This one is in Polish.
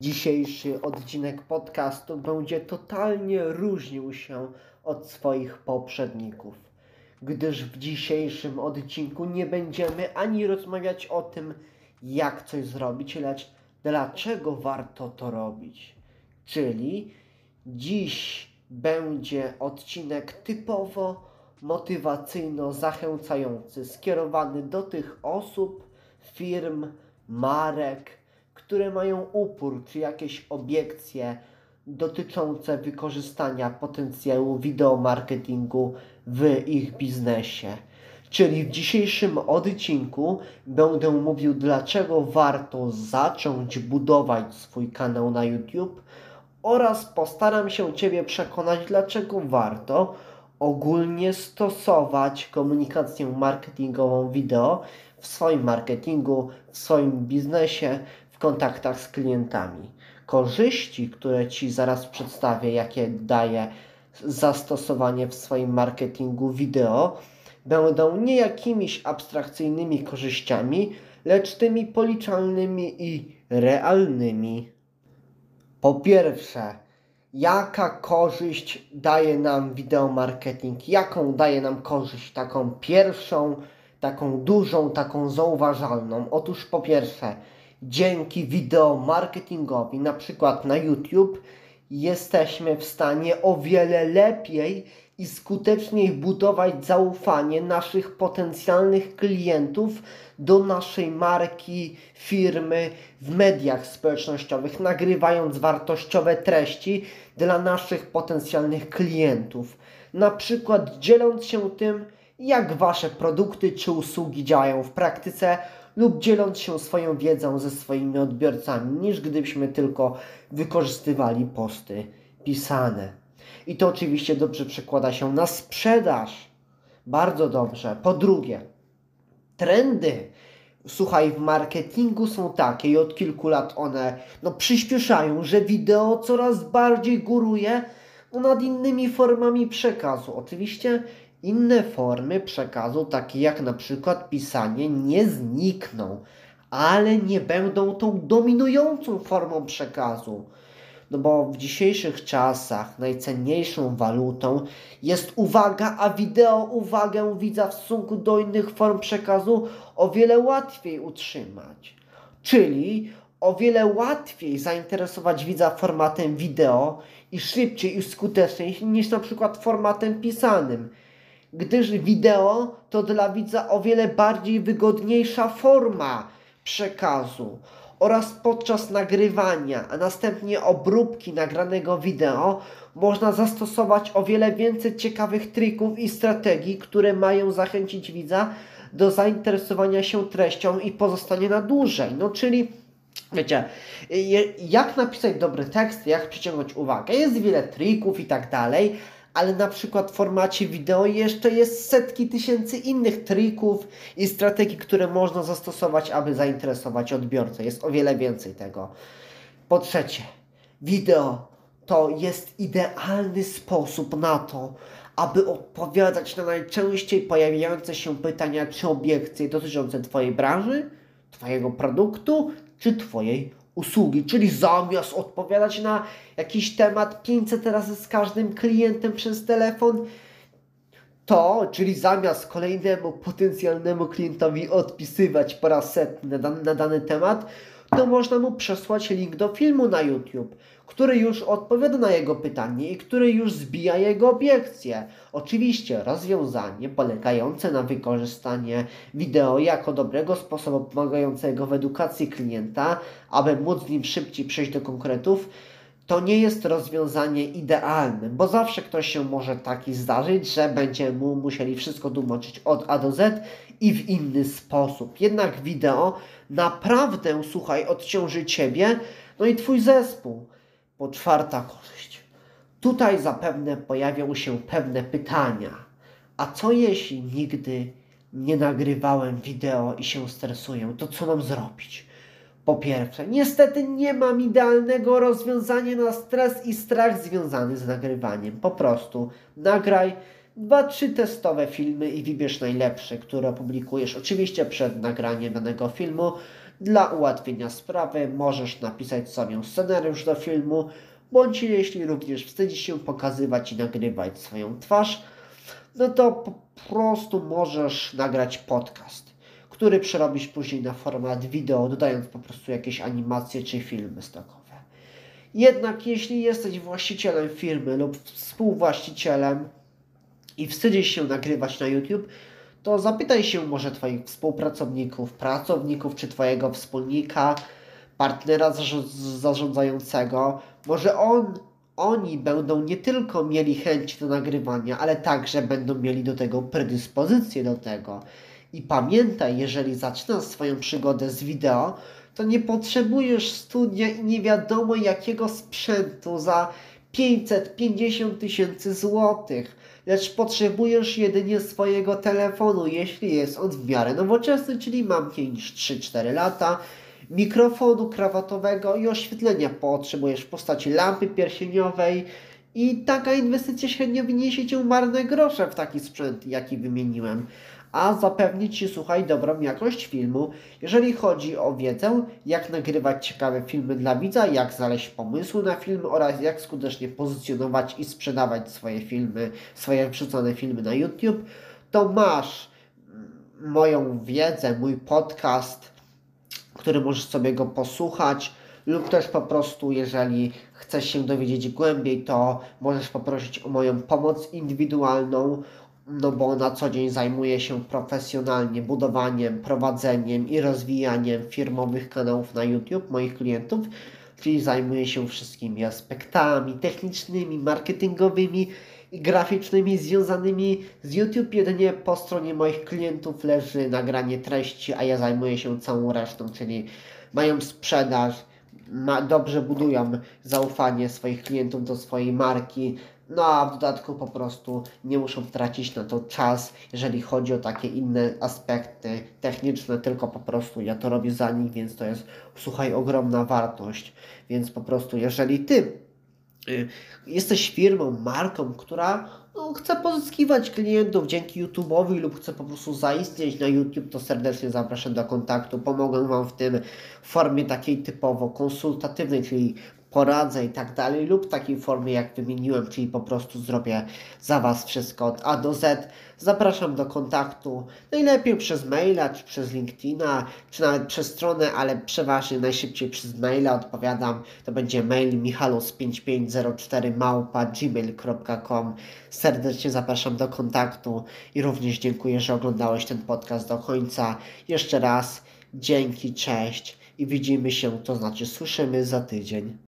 Dzisiejszy odcinek podcastu będzie totalnie różnił się od swoich poprzedników, gdyż w dzisiejszym odcinku nie będziemy ani rozmawiać o tym, jak coś zrobić, lecz dlaczego warto to robić. Czyli dziś będzie odcinek typowo motywacyjno-zachęcający, skierowany do tych osób, firm, marek, które mają upór czy jakieś obiekcje dotyczące wykorzystania potencjału wideomarketingu w ich biznesie. Czyli w dzisiejszym odcinku będę mówił, dlaczego warto zacząć budować swój kanał na YouTube oraz postaram się Ciebie przekonać, dlaczego warto ogólnie stosować komunikację marketingową wideo w swoim marketingu, w swoim biznesie, w kontaktach z klientami. Korzyści, które Ci zaraz przedstawię, jakie daje zastosowanie w swoim marketingu wideo, będą nie jakimiś abstrakcyjnymi korzyściami, lecz tymi policzalnymi i realnymi. Po pierwsze, jaka korzyść daje nam wideomarketing? Jaką daje nam korzyść? Taką pierwszą, taką dużą, taką zauważalną. Otóż po pierwsze, dzięki wideo marketingowi, na przykład na YouTube, jesteśmy w stanie o wiele lepiej i skuteczniej budować zaufanie naszych potencjalnych klientów do naszej marki, firmy w mediach społecznościowych, nagrywając wartościowe treści dla naszych potencjalnych klientów. Na przykład dzieląc się tym, jak Wasze produkty czy usługi działają w praktyce lub dzieląc się swoją wiedzą ze swoimi odbiorcami, niż gdybyśmy tylko wykorzystywali posty pisane. I to oczywiście dobrze przekłada się na sprzedaż. Bardzo dobrze. Po drugie, trendy słuchaj, w marketingu są takie i od kilku lat one no, przyspieszają, że wideo coraz bardziej góruje nad innymi formami przekazu. Oczywiście inne formy przekazu, takie jak na przykład pisanie, nie znikną, ale nie będą tą dominującą formą przekazu. No bo w dzisiejszych czasach najcenniejszą walutą jest uwaga, a wideo uwagę widza w stosunku do innych form przekazu o wiele łatwiej utrzymać. Czyli o wiele łatwiej zainteresować widza formatem wideo i szybciej i skuteczniej niż na przykład formatem pisanym gdyż wideo to dla widza o wiele bardziej wygodniejsza forma przekazu oraz podczas nagrywania, a następnie obróbki nagranego wideo można zastosować o wiele więcej ciekawych trików i strategii, które mają zachęcić widza do zainteresowania się treścią i pozostania na dłużej. No czyli Wiecie, jak napisać dobry tekst, jak przyciągnąć uwagę. Jest wiele trików i tak dalej, ale na przykład w formacie wideo jeszcze jest setki tysięcy innych trików i strategii, które można zastosować, aby zainteresować odbiorcę. Jest o wiele więcej tego. Po trzecie, wideo to jest idealny sposób na to, aby odpowiadać na najczęściej pojawiające się pytania czy obiekcje dotyczące Twojej branży, Twojego produktu czy Twojej usługi, czyli zamiast odpowiadać na jakiś temat 500 razy z każdym klientem przez telefon, to, czyli zamiast kolejnemu potencjalnemu klientowi odpisywać po raz setny na dany, na dany temat, to można mu przesłać link do filmu na YouTube, który już odpowiada na jego pytanie i który już zbija jego obiekcje. Oczywiście rozwiązanie polegające na wykorzystanie wideo jako dobrego sposobu pomagającego w edukacji klienta, aby móc z nim szybciej przejść do konkretów, to nie jest rozwiązanie idealne, bo zawsze ktoś się może taki zdarzyć, że będzie mu musieli wszystko tłumaczyć od A do Z i w inny sposób. Jednak wideo naprawdę, słuchaj, odciąży Ciebie, no i Twój zespół. Po czwarta korzyść. Tutaj zapewne pojawią się pewne pytania. A co jeśli nigdy nie nagrywałem wideo i się stresuję? To co mam zrobić? Po pierwsze, niestety nie mam idealnego rozwiązania na stres i strach związany z nagrywaniem. Po prostu nagraj dwa, trzy testowe filmy i wybierz najlepsze, które opublikujesz. Oczywiście przed nagraniem danego filmu Dla ułatwienia sprawy możesz napisać sobie scenariusz do filmu, bądź jeśli również wstydzisz się pokazywać i nagrywać swoją twarz, no to po prostu możesz nagrać podcast, który przerobisz później na format wideo, dodając po prostu jakieś animacje czy filmy stokowe. Jednak jeśli jesteś właścicielem firmy lub współwłaścicielem i wstydzisz się nagrywać na YouTube, to zapytaj się może Twoich współpracowników, pracowników czy Twojego wspólnika, partnera zarządzającego. Może on, oni będą nie tylko mieli chęć do nagrywania, ale także będą mieli do tego predyspozycję do tego. I pamiętaj, jeżeli zaczynasz swoją przygodę z wideo, to nie potrzebujesz studia i nie wiadomo jakiego sprzętu za 550 tysięcy złotych, lecz potrzebujesz jedynie swojego telefonu, jeśli jest on w miarę nowoczesny, czyli mam 5 3-4 lata, mikrofonu krawatowego i oświetlenia. Potrzebujesz w postaci lampy pierścieniowej i taka inwestycja średnio wyniesie Cię marne grosze w taki sprzęt, jaki wymieniłem a zapewnić Ci, słuchaj, dobrą jakość filmu. Jeżeli chodzi o wiedzę, jak nagrywać ciekawe filmy dla widza, jak znaleźć pomysły na filmy oraz jak skutecznie pozycjonować i sprzedawać swoje filmy, swoje wrzucone filmy na YouTube, to masz moją wiedzę, mój podcast, który możesz sobie go posłuchać lub też po prostu, jeżeli chcesz się dowiedzieć głębiej, to możesz poprosić o moją pomoc indywidualną no bo na co dzień zajmuję się profesjonalnie budowaniem, prowadzeniem i rozwijaniem firmowych kanałów na YouTube moich klientów, czyli zajmuję się wszystkimi aspektami technicznymi, marketingowymi i graficznymi związanymi z YouTube. Jedynie po stronie moich klientów leży nagranie treści, a ja zajmuję się całą resztą, czyli mają sprzedaż, ma, dobrze budują zaufanie swoich klientów do swojej marki, no a w dodatku po prostu nie muszą tracić na to czas, jeżeli chodzi o takie inne aspekty techniczne, tylko po prostu ja to robię za nich, więc to jest, słuchaj, ogromna wartość. Więc po prostu, jeżeli ty y, jesteś firmą, marką, która no, chce pozyskiwać klientów dzięki YouTube'owi lub chce po prostu zaistnieć na YouTube, to serdecznie zapraszam do kontaktu. Pomogę Wam w tym w formie takiej typowo konsultatywnej, czyli poradzę i tak dalej, lub takiej formie, jak wymieniłem, czyli po prostu zrobię za Was wszystko od A do Z. Zapraszam do kontaktu, najlepiej przez maila, czy przez LinkedIna, czy nawet przez stronę, ale przeważnie najszybciej przez maila odpowiadam. To będzie mail michalus5504 małpa gmail.com. Serdecznie zapraszam do kontaktu i również dziękuję, że oglądałeś ten podcast do końca. Jeszcze raz dzięki, cześć i widzimy się, to znaczy słyszymy za tydzień.